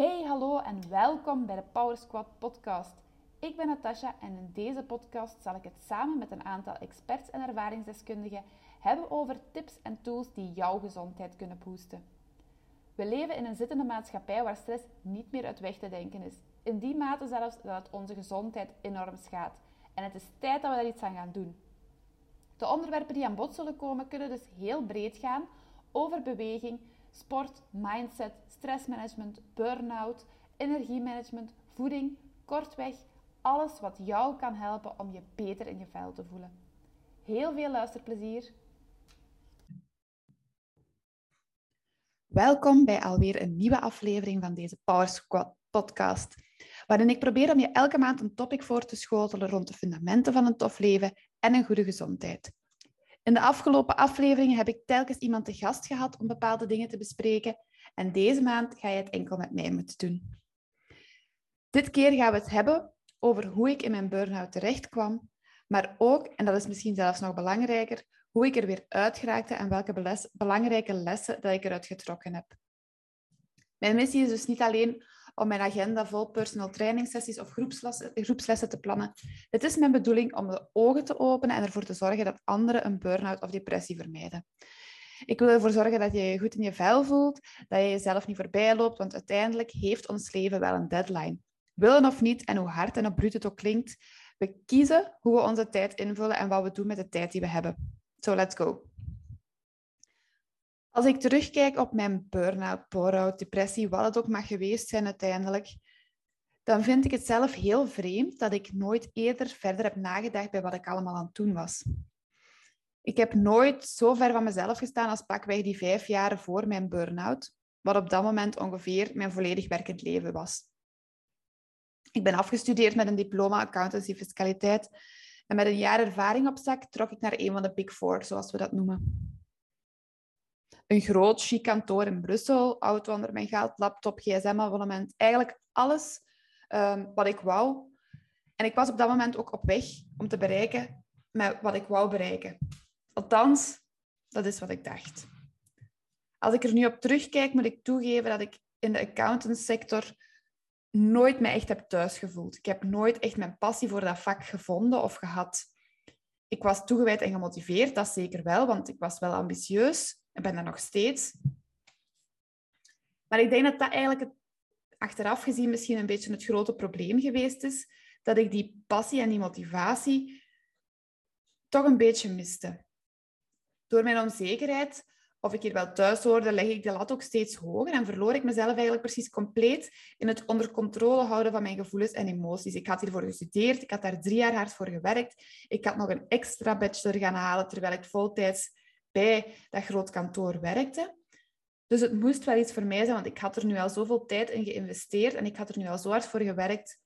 Hey, hallo en welkom bij de Power Squad podcast. Ik ben Natasha en in deze podcast zal ik het samen met een aantal experts en ervaringsdeskundigen hebben over tips en tools die jouw gezondheid kunnen boosten. We leven in een zittende maatschappij waar stress niet meer uit weg te denken is. In die mate zelfs dat het onze gezondheid enorm schaadt. En het is tijd dat we daar iets aan gaan doen. De onderwerpen die aan bod zullen komen kunnen dus heel breed gaan over beweging, sport, mindset, stressmanagement, burn-out, energiemanagement, voeding, kortweg alles wat jou kan helpen om je beter in je vel te voelen. Heel veel luisterplezier. Welkom bij alweer een nieuwe aflevering van deze Power Squad podcast, waarin ik probeer om je elke maand een topic voor te schotelen rond de fundamenten van een tof leven en een goede gezondheid. In de afgelopen afleveringen heb ik telkens iemand te gast gehad om bepaalde dingen te bespreken en deze maand ga je het enkel met mij moeten doen. Dit keer gaan we het hebben over hoe ik in mijn burn-out terecht kwam, maar ook, en dat is misschien zelfs nog belangrijker, hoe ik er weer uit geraakte en welke belangrijke lessen dat ik eruit getrokken heb. Mijn missie is dus niet alleen om mijn agenda vol personal training sessies of groepslessen, groepslessen te plannen. Het is mijn bedoeling om de ogen te openen en ervoor te zorgen dat anderen een burn-out of depressie vermijden. Ik wil ervoor zorgen dat je je goed in je vel voelt, dat je jezelf niet voorbij loopt, want uiteindelijk heeft ons leven wel een deadline. Willen of niet, en hoe hard en bruut het ook klinkt, we kiezen hoe we onze tijd invullen en wat we doen met de tijd die we hebben. So let's go. Als ik terugkijk op mijn burn-out, bore-out, depressie, wat het ook mag geweest zijn uiteindelijk, dan vind ik het zelf heel vreemd dat ik nooit eerder verder heb nagedacht bij wat ik allemaal aan het doen was. Ik heb nooit zo ver van mezelf gestaan als pakweg die vijf jaren voor mijn burn-out, wat op dat moment ongeveer mijn volledig werkend leven was. Ik ben afgestudeerd met een diploma accountancy fiscaliteit en met een jaar ervaring op zak trok ik naar een van de Big Four, zoals we dat noemen. Een groot, chic kantoor in Brussel, auto onder mijn geld, laptop, gsm-abonnement, eigenlijk alles um, wat ik wou. En ik was op dat moment ook op weg om te bereiken met wat ik wou bereiken. Althans, dat is wat ik dacht. Als ik er nu op terugkijk, moet ik toegeven dat ik in de accountantsector nooit me echt heb thuisgevoeld. Ik heb nooit echt mijn passie voor dat vak gevonden of gehad. Ik was toegewijd en gemotiveerd, dat zeker wel, want ik was wel ambitieus en ben dat nog steeds. Maar ik denk dat dat eigenlijk achteraf gezien misschien een beetje het grote probleem geweest is, dat ik die passie en die motivatie toch een beetje miste. Door mijn onzekerheid of ik hier wel thuis hoorde, leg ik de lat ook steeds hoger en verloor ik mezelf eigenlijk precies compleet in het onder controle houden van mijn gevoelens en emoties. Ik had hiervoor gestudeerd, ik had daar drie jaar hard voor gewerkt. Ik had nog een extra bachelor gaan halen terwijl ik voltijds bij dat groot kantoor werkte. Dus het moest wel iets voor mij zijn, want ik had er nu al zoveel tijd in geïnvesteerd en ik had er nu al zo hard voor gewerkt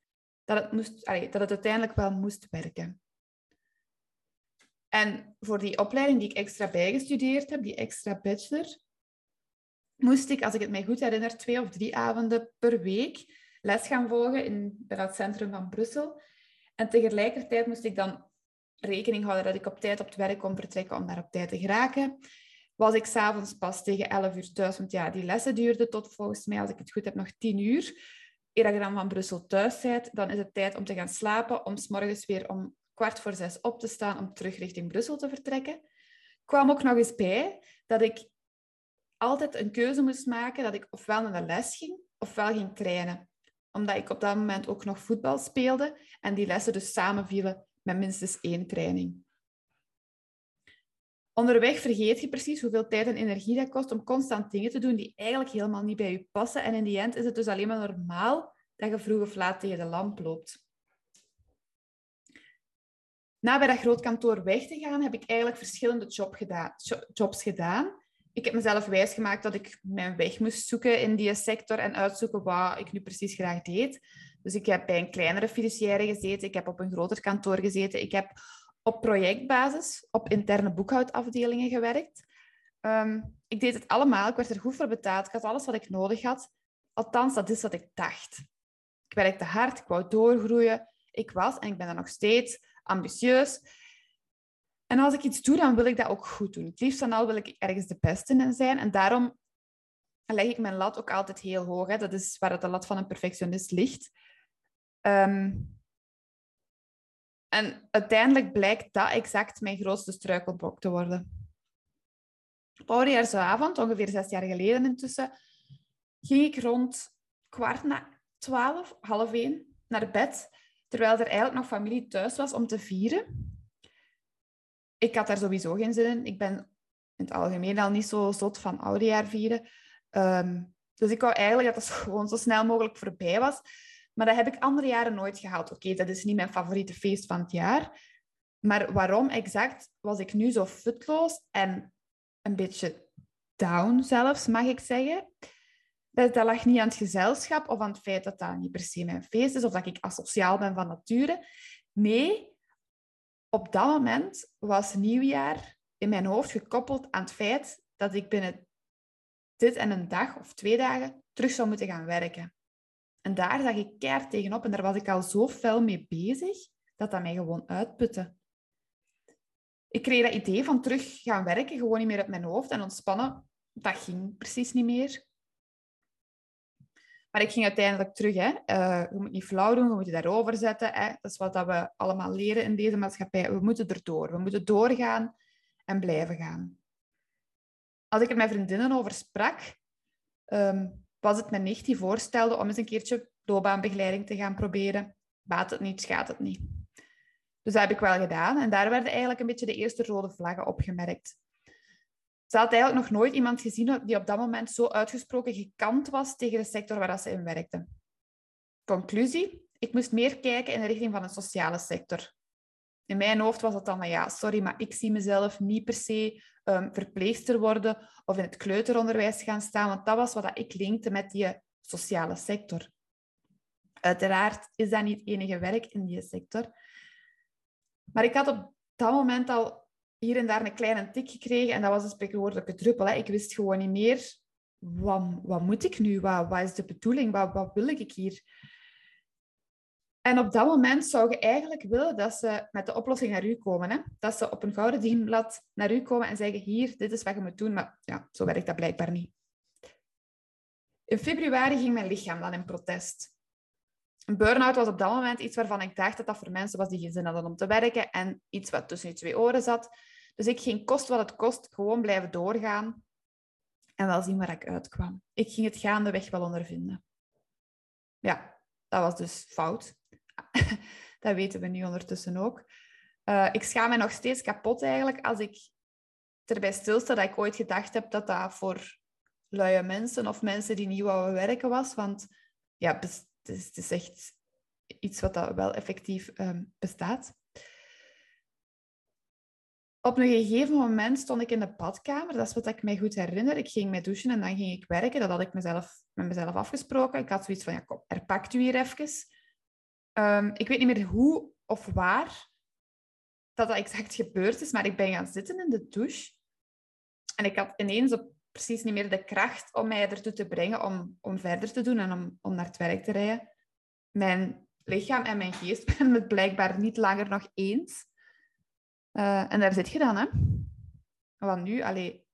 dat het, moest, dat het uiteindelijk wel moest werken. En voor die opleiding die ik extra bijgestudeerd heb, die extra bachelor, moest ik, als ik het mij goed herinner, twee of drie avonden per week les gaan volgen in, bij dat centrum van Brussel. En tegelijkertijd moest ik dan rekening houden dat ik op tijd op het werk kon vertrekken om daar op tijd te geraken. Was ik s'avonds pas tegen 11 uur thuis, want ja, die lessen duurden tot volgens mij, als ik het goed heb, nog 10 uur. Eer je dan van Brussel thuis bent, dan is het tijd om te gaan slapen, om s morgens weer om kwart voor zes op te staan om terug richting Brussel te vertrekken. kwam ook nog eens bij dat ik altijd een keuze moest maken dat ik ofwel naar de les ging, ofwel ging trainen. Omdat ik op dat moment ook nog voetbal speelde en die lessen dus samenvielen met minstens één training. Onderweg vergeet je precies hoeveel tijd en energie dat kost om constant dingen te doen die eigenlijk helemaal niet bij je passen. En in die end is het dus alleen maar normaal dat je vroeg of laat tegen de lamp loopt. Na bij dat groot kantoor weg te gaan, heb ik eigenlijk verschillende gedaan, jobs gedaan. Ik heb mezelf wijsgemaakt dat ik mijn weg moest zoeken in die sector en uitzoeken wat ik nu precies graag deed. Dus ik heb bij een kleinere fiduciaire gezeten, ik heb op een groter kantoor gezeten, ik heb op projectbasis op interne boekhoudafdelingen gewerkt. Ehm, ik deed het allemaal, ik werd er goed voor betaald, ik had alles wat ik nodig had. Althans, dat is wat ik dacht. Ik werkte hard, ik wou doorgroeien. Ik was, en ik ben er nog steeds, ambitieus. En als ik iets doe, dan wil ik dat ook goed doen. Het liefst dan al wil ik ergens de beste in zijn. En daarom leg ik mijn lat ook altijd heel hoog. Hè. Dat is waar de lat van een perfectionist ligt. Ehm, en uiteindelijk blijkt dat exact mijn grootste struikelblok te worden. Oudejaarsavond, ongeveer zes jaar geleden intussen, ging ik rond kwart na twaalf, half één, naar bed, terwijl er eigenlijk nog familie thuis was om te vieren. Ik had daar sowieso geen zin in. Ik ben in het algemeen al niet zo zot van oudejaar vieren. Ehm, dus ik wou eigenlijk dat het gewoon zo snel mogelijk voorbij was. Maar dat heb ik andere jaren nooit gehaald. Oké, dat is niet mijn favoriete feest van het jaar. Maar waarom exact was ik nu zo futloos en een beetje down zelfs, mag ik zeggen? Dat, dat lag niet aan het gezelschap of aan het feit dat dat niet per se mijn feest is of dat ik asociaal ben van nature. Nee, op dat moment was nieuwjaar in mijn hoofd gekoppeld aan het feit dat ik binnen dit en een dag of twee dagen terug zou moeten gaan werken. En daar zag ik keihard tegenop en daar was ik al zo fel mee bezig dat dat mij gewoon uitputte. Ik kreeg dat idee van terug gaan werken gewoon niet meer op mijn hoofd en ontspannen. Dat ging precies niet meer. Maar ik ging uiteindelijk terug. Hè. Uh, je moet niet flauw doen, we moeten daarover zetten. Hè. Dat is wat we allemaal leren in deze maatschappij. We moeten erdoor. We moeten doorgaan en blijven gaan. Als ik er met vriendinnen over sprak, ehm, was het me nicht die voorstelde om eens een keertje loopbaanbegeleiding te gaan proberen. Baat het niet, schaadt het niet. Dus dat heb ik wel gedaan. En daar werden eigenlijk een beetje de eerste rode vlaggen opgemerkt. Ze had eigenlijk nog nooit iemand gezien die op dat moment zo uitgesproken gekant was tegen de sector waar ze in werkte. Conclusie? Ik moest meer kijken in de richting van een sociale sector. In mijn hoofd was het dan ja, sorry, maar ik zie mezelf niet per se um, verpleegster worden of in het kleuteronderwijs gaan staan, want dat was wat ik linkte met die sociale sector. Uiteraard is dat niet het enige werk in die sector. Maar ik had op dat moment al hier en daar een kleine tik gekregen en dat was een spreekwoordelijke druppel. Ik wist gewoon niet meer, wat, wat moet ik nu? Wat, wat is de bedoeling? Wat, wat wil ik hier? En op dat moment zou je eigenlijk willen dat ze met de oplossing naar u komen. Hè? Dat ze op een gouden dienblad naar u komen en zeggen, hier, dit is wat je moet doen. Maar ja, zo werkt dat blijkbaar niet. In februari ging mijn lichaam dan in protest. Een burn-out was op dat moment iets waarvan ik dacht dat dat voor mensen was die geen zin hadden om te werken en iets wat tussen je twee oren zat. Dus ik ging kost wat het kost gewoon blijven doorgaan en wel zien waar ik uitkwam. Ik ging het gaandeweg wel ondervinden. Ja, dat was dus fout. dat weten we nu ondertussen ook. Uh, ik schaam me nog steeds kapot eigenlijk als ik erbij stilsta dat ik ooit gedacht heb dat dat voor luie mensen of mensen die niet wouden werken was. Want ja, het is, het is echt iets wat dat wel effectief um, bestaat. Op een gegeven moment stond ik in de badkamer. Dat is wat ik mij goed herinner. Ik ging mij douchen en dan ging ik werken. Dat had ik mezelf, met mezelf afgesproken. Ik had zoiets van, ja kom, herpakt u hier even. Um, ik weet niet meer hoe of waar dat, dat exact gebeurd is, maar ik ben gaan zitten in de douche. En ik had ineens op precies niet meer de kracht om mij ertoe te brengen om, om verder te doen en om, om naar het werk te rijden. Mijn lichaam en mijn geest zijn het blijkbaar niet langer nog eens. Uh, en daar zit je dan, hè. Want nu, allee,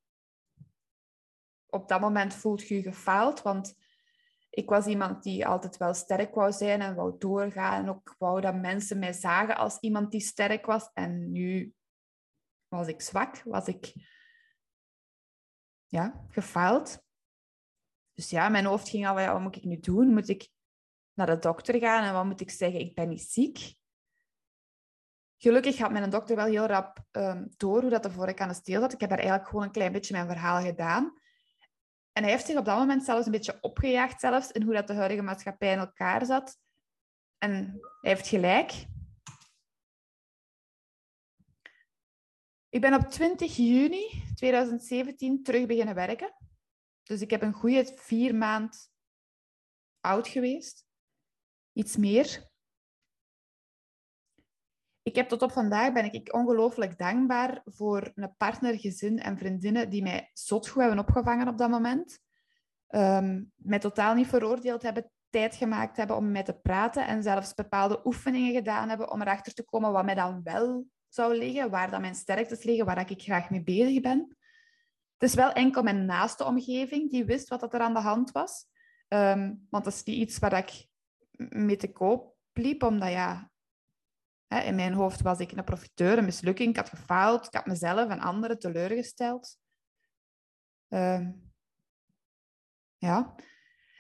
op dat moment voelt je je gefaald, want ik was iemand die altijd wel sterk wou zijn en wou doorgaan. En ook wou dat mensen mij zagen als iemand die sterk was. En nu was ik zwak, was ik ja, gefaald. Dus ja, mijn hoofd ging al, wat moet ik nu doen? Moet ik naar de dokter gaan en wat moet ik zeggen? Ik ben niet ziek. Gelukkig had mijn dokter wel heel rap um, door hoe dat ervoor ik aan de steel zat. Ik heb daar eigenlijk gewoon een klein beetje mijn verhaal gedaan. En hij heeft zich op dat moment zelfs een beetje opgejaagd zelfs in hoe dat de huidige maatschappij in elkaar zat. En hij heeft gelijk. Ik ben op 20 juni 2017 terug beginnen werken. Dus ik heb een goede vier maand oud geweest. Iets meer. Ik heb tot op vandaag ben ik ongelooflijk dankbaar voor een partner, gezin en vriendinnen die mij zot goed hebben opgevangen op dat moment. Um, mij totaal niet veroordeeld hebben, tijd gemaakt hebben om met te praten en zelfs bepaalde oefeningen gedaan hebben om erachter te komen wat mij dan wel zou liggen, waar dan mijn sterktes liggen, waar ik graag mee bezig ben. Het is wel enkel mijn naaste omgeving die wist wat er aan de hand was. Ehm, want dat is niet iets waar ik mee te koop liep, omdat ja, in mijn hoofd was ik een profiteur, een mislukking. Ik had gefaald, ik had mezelf en anderen teleurgesteld. Ehm, ja.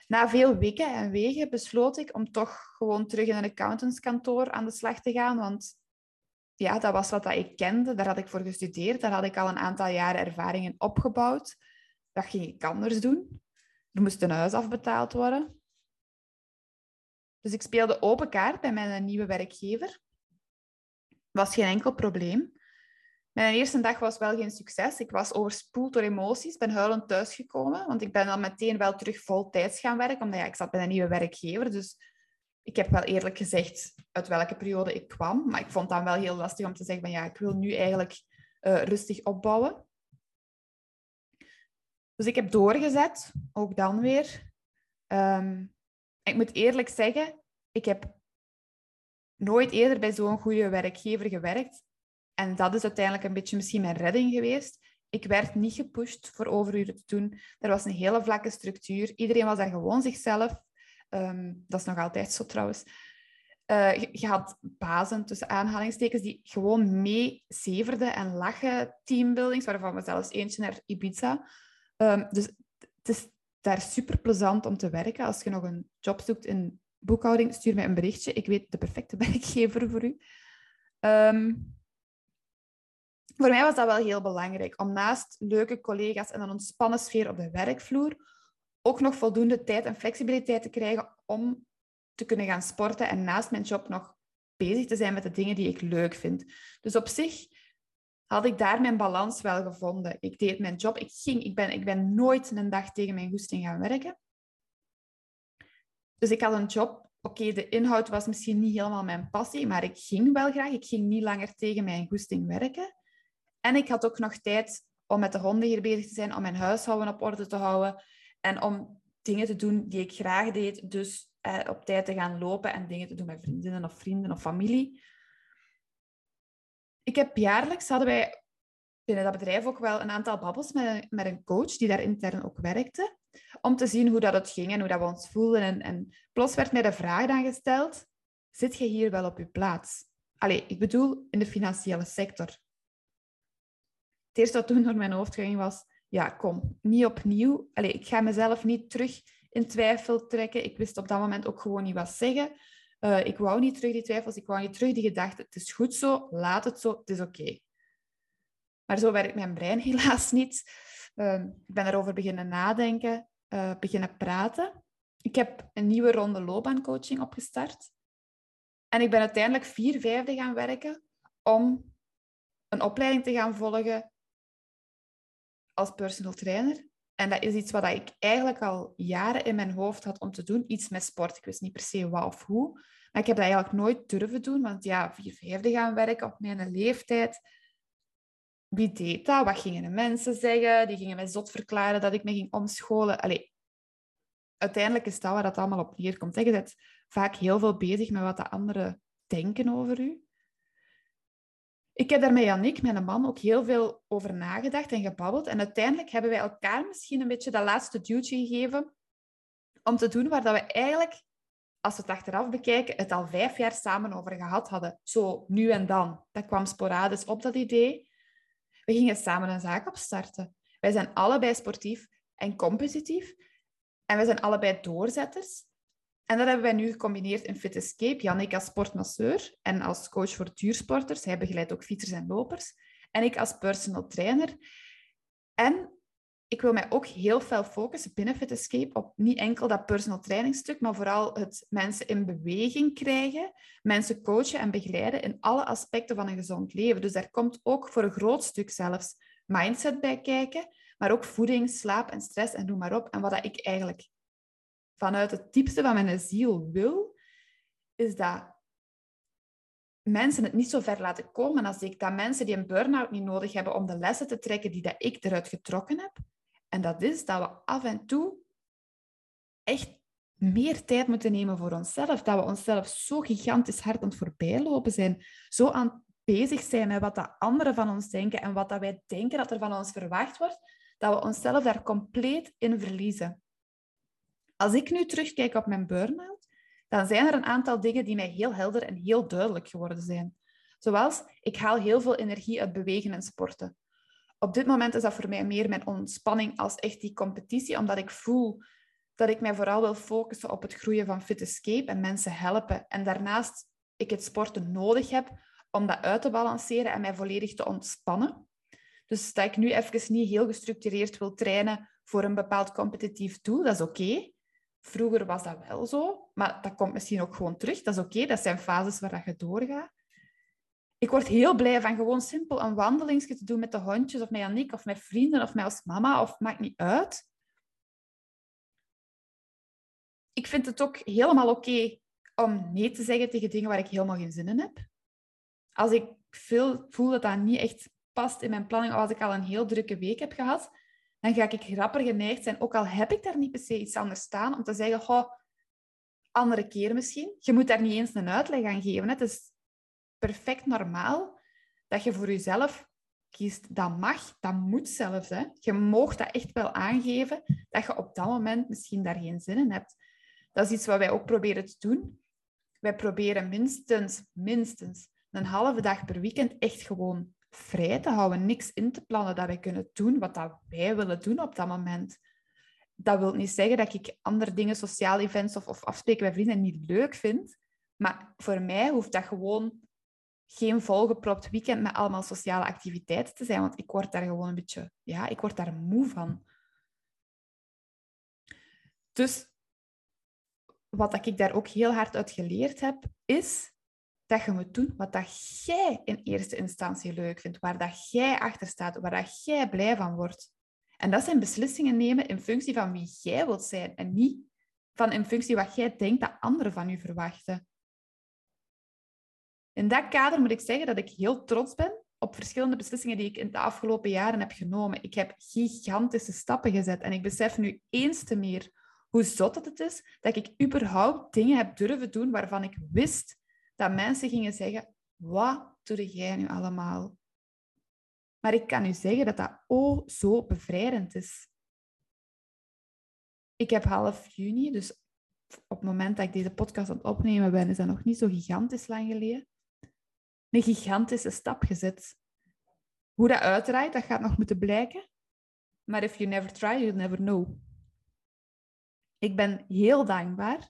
Na veel weken en wegen besloot ik om toch gewoon terug in een accountantskantoor aan de slag te gaan, want ja, dat was wat ik kende. Daar had ik voor gestudeerd. Daar had ik al een aantal jaren ervaringen opgebouwd. Dat ging ik anders doen. Er moest een huis afbetaald worden. Dus ik speelde open kaart bij mijn nieuwe werkgever. Was geen enkel probleem. Mijn eerste dag was wel geen succes. Ik was overspoeld door emoties, ben huilend thuisgekomen, want ik ben dan meteen wel terug vol tijds gaan werken, omdat ja, ik zat bij een nieuwe werkgever. Dus ik heb wel eerlijk gezegd uit welke periode ik kwam, maar ik vond het dan wel heel lastig om te zeggen van ja, ik wil nu eigenlijk uh, rustig opbouwen. Dus ik heb doorgezet, ook dan weer. Um, ik moet eerlijk zeggen, ik heb nooit eerder bij zo'n goede werkgever gewerkt. En dat is uiteindelijk een beetje misschien mijn redding geweest. Ik werd niet gepusht voor overuren te doen. Er was een hele vlakke structuur. Iedereen was daar gewoon zichzelf. Ehm, dat is nog altijd zo trouwens. Uh, je, had bazen, tussen aanhalingstekens, die gewoon mee zeverden en lachen. Teambuildings, waarvan we zelfs eentje naar Ibiza. Um, dus het is daar super plezant om te werken. Als je nog een job zoekt in boekhouding, stuur mij een berichtje. Ik weet de perfecte werkgever voor u. Um, voor mij was dat wel heel belangrijk, om naast leuke collega's en een ontspannen sfeer op de werkvloer ook nog voldoende tijd en flexibiliteit te krijgen om te kunnen gaan sporten en naast mijn job nog bezig te zijn met de dingen die ik leuk vind. Dus op zich had ik daar mijn balans wel gevonden. Ik deed mijn job, ik, ging, ik, ben, ik ben nooit een dag tegen mijn goesting gaan werken. Dus ik had een job. Oké, de inhoud was misschien niet helemaal mijn passie, maar ik ging wel graag. Ik ging niet langer tegen mijn goesting werken. En ik had ook nog tijd om met de honden hier bezig te zijn, om mijn huishouden op orde te houden en om dingen te doen die ik graag deed. Dus eh, op tijd te gaan lopen en dingen te doen met vriendinnen of vrienden of familie. Ik heb jaarlijks, hadden wij binnen dat bedrijf ook wel een aantal babbels met, met een coach die daar intern ook werkte, om te zien hoe dat het ging en hoe dat we ons voelden. En, en plots werd mij de vraag dan gesteld, zit je hier wel op je plaats? Allee, ik bedoel in de financiële sector. Het eerste wat toen door mijn hoofd ging was, ja, kom, niet opnieuw. Allee, ik ga mezelf niet terug in twijfel trekken. Ik wist op dat moment ook gewoon niet wat zeggen. Uh, ik wou niet terug die twijfels, ik wou niet terug die gedachte. Het is goed zo, laat het zo, het is oké. Maar zo werkt mijn brein helaas niet. Uh, ik ben erover beginnen nadenken, uh, beginnen praten. Ik heb een nieuwe ronde loopbaancoaching opgestart. En ik ben uiteindelijk vier vijfde gaan werken om een opleiding te gaan volgen als personal trainer. En dat is iets wat ik eigenlijk al jaren in mijn hoofd had om te doen. Iets met sport. Ik wist niet per se wat of hoe. Maar ik heb dat eigenlijk nooit durven doen. Want ja, vier vijfde gaan werken op mijn leeftijd. Wie deed dat? Wat gingen de mensen zeggen? Die gingen mij zot verklaren dat ik me ging omscholen. Allee, uiteindelijk is dat waar dat allemaal op neerkomt. Je bent vaak heel veel bezig met wat de anderen denken over u. Ik heb daar met mijn man, ook heel veel over nagedacht en gebabbeld. En uiteindelijk hebben wij elkaar misschien een beetje dat laatste duwtje gegeven om te doen waar dat we eigenlijk, als we het achteraf bekijken, het al vijf jaar samen over gehad hadden. Zo nu en dan. Dat kwam sporadisch op, dat idee. We gingen samen een zaak opstarten. Wij zijn allebei sportief en competitief. En wij zijn allebei doorzetters. En dat hebben wij nu gecombineerd in Fit Escape. Jannik als sportmasseur en als coach voor duursporters. Hij begeleidt ook fietsers en lopers. En ik als personal trainer. En ik wil mij ook heel veel focussen binnen Fit Escape op niet enkel dat personal training stuk, maar vooral het mensen in beweging krijgen, mensen coachen en begeleiden in alle aspecten van een gezond leven. Dus daar komt ook voor een groot stuk zelfs mindset bij kijken, maar ook voeding, slaap en stress en noem maar op. En wat ik eigenlijk vanuit het diepste van mijn ziel wil, is dat mensen het niet zo ver laten komen als ik. Dat mensen die een burn-out niet nodig hebben om de lessen te trekken die dat ik eruit getrokken heb. En dat is dat we af en toe echt meer tijd moeten nemen voor onszelf. Dat we onszelf zo gigantisch hard aan het voorbijlopen zijn. Zo aan bezig zijn met wat de anderen van ons denken en wat dat wij denken dat er van ons verwacht wordt dat we onszelf daar compleet in verliezen. Als ik nu terugkijk op mijn burn-out, dan zijn er een aantal dingen die mij heel helder en heel duidelijk geworden zijn. Zoals, ik haal heel veel energie uit bewegen en sporten. Op dit moment is dat voor mij meer mijn ontspanning als echt die competitie, omdat ik voel dat ik mij vooral wil focussen op het groeien van Fit Escape en mensen helpen. En daarnaast ik het sporten nodig heb om dat uit te balanceren en mij volledig te ontspannen. Dus dat ik nu even niet heel gestructureerd wil trainen voor een bepaald competitief doel, dat is oké. Vroeger was dat wel zo, maar dat komt misschien ook gewoon terug. Dat is oké, dat zijn fases waar je doorgaat. Ik word heel blij van gewoon simpel een wandelingsje te doen met de hondjes, of met Annick, of met vrienden, of met als mama, of maakt niet uit. Ik vind het ook helemaal oké om nee te zeggen tegen dingen waar ik helemaal geen zin in heb. Als ik veel voel dat dat niet echt past in mijn planning, of als ik al een heel drukke week heb gehad, dan ga ik rapper geneigd zijn, ook al heb ik daar niet per se iets anders staan, om te zeggen, goh, andere keer misschien. Je moet daar niet eens een uitleg aan geven. Het is perfect normaal dat je voor jezelf kiest. Dat mag, dat moet zelfs. Hè. Je mag dat echt wel aangeven, dat je op dat moment misschien daar geen zin in hebt. Dat is iets wat wij ook proberen te doen. Wij proberen minstens, minstens een halve dag per weekend echt gewoon vrij te houden, niks in te plannen dat wij kunnen doen wat dat wij willen doen op dat moment. Dat wil niet zeggen dat ik andere dingen, sociale events of, of afspreken bij vrienden niet leuk vind. Maar voor mij hoeft dat gewoon geen volgepropt weekend met allemaal sociale activiteiten te zijn, want ik word daar gewoon een beetje, ja, ik word daar moe van. Dus wat ik daar ook heel hard uit geleerd heb, is dat je moet doen wat dat jij in eerste instantie leuk vindt, waar dat jij achter staat, waar dat jij blij van wordt. En dat zijn beslissingen nemen in functie van wie jij wilt zijn en niet van in functie wat jij denkt dat anderen van je verwachten. In dat kader moet ik zeggen dat ik heel trots ben op verschillende beslissingen die ik in de afgelopen jaren heb genomen. Ik heb gigantische stappen gezet en ik besef nu eens te meer hoe zot het is dat ik überhaupt dingen heb durven doen waarvan ik wist dat mensen gingen zeggen, wat doe jij nu allemaal? Maar ik kan u zeggen dat dat oh zo bevrijdend is. Ik heb half juni, dus op het moment dat ik deze podcast aan het opnemen ben, is dat nog niet zo gigantisch lang geleden, een gigantische stap gezet. Hoe dat uitdraait, dat gaat nog moeten blijken. Maar if you never try, you'll never know. Ik ben heel dankbaar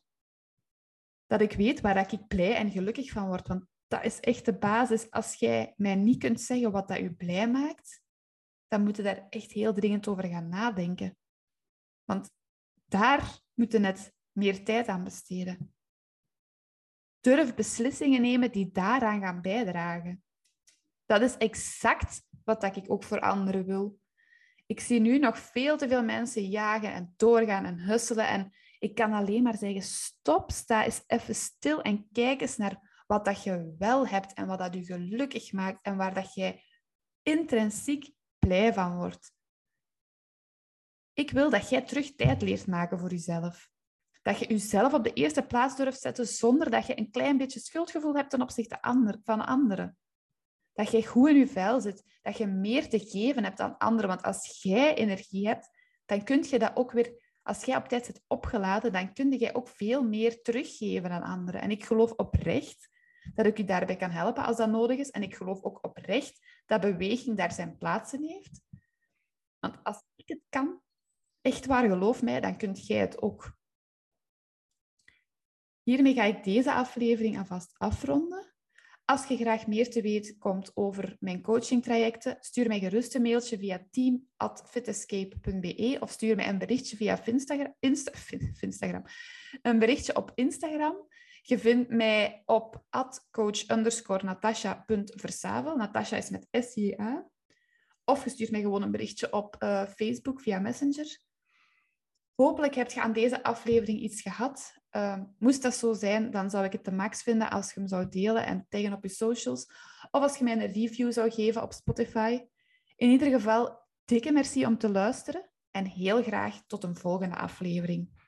dat ik weet waar ik blij en gelukkig van word. Want dat is echt de basis. Als jij mij niet kunt zeggen wat dat je blij maakt, dan moeten we daar echt heel dringend over gaan nadenken. Want daar moeten we net meer tijd aan besteden. Durf beslissingen nemen die daaraan gaan bijdragen. Dat is exact wat ik ook voor anderen wil. Ik zie nu nog veel te veel mensen jagen en doorgaan en husselen. En ik kan alleen maar zeggen, stop, sta eens even stil en kijk eens naar wat dat je wel hebt en wat dat je gelukkig maakt en waar dat jij intrinsiek blij van wordt. Ik wil dat jij terug tijd leert maken voor jezelf. Dat je jezelf op de eerste plaats durft zetten zonder dat je een klein beetje schuldgevoel hebt ten opzichte van anderen. Dat je goed in je vel zit, dat je meer te geven hebt aan anderen. Want als jij energie hebt, dan kun je dat ook weer als jij op tijd zit opgeladen, dan kun je ook veel meer teruggeven aan anderen. En ik geloof oprecht dat ik je daarbij kan helpen als dat nodig is. En ik geloof ook oprecht dat beweging daar zijn plaats in heeft. Want als ik het kan, echt waar, geloof mij, dan kunt jij het ook. Hiermee ga ik deze aflevering alvast afronden. Als je graag meer te weten komt over mijn coachingtrajecten, stuur mij gerust een mailtje via team.fitescape.be of stuur mij een berichtje via Finstagram, Insta, Finstagram. Een berichtje op Instagram. Je vindt mij op coach natasha.versavel. Natasha is met S-J-A. Of je stuurt mij gewoon een berichtje op uh, Facebook via Messenger. Hopelijk heb je aan deze aflevering iets gehad. Uh, moest dat zo zijn, dan zou ik het de max vinden als je hem zou delen en taggen op je socials. Of als je mij een review zou geven op Spotify. In ieder geval, dikke merci om te luisteren en heel graag tot een volgende aflevering.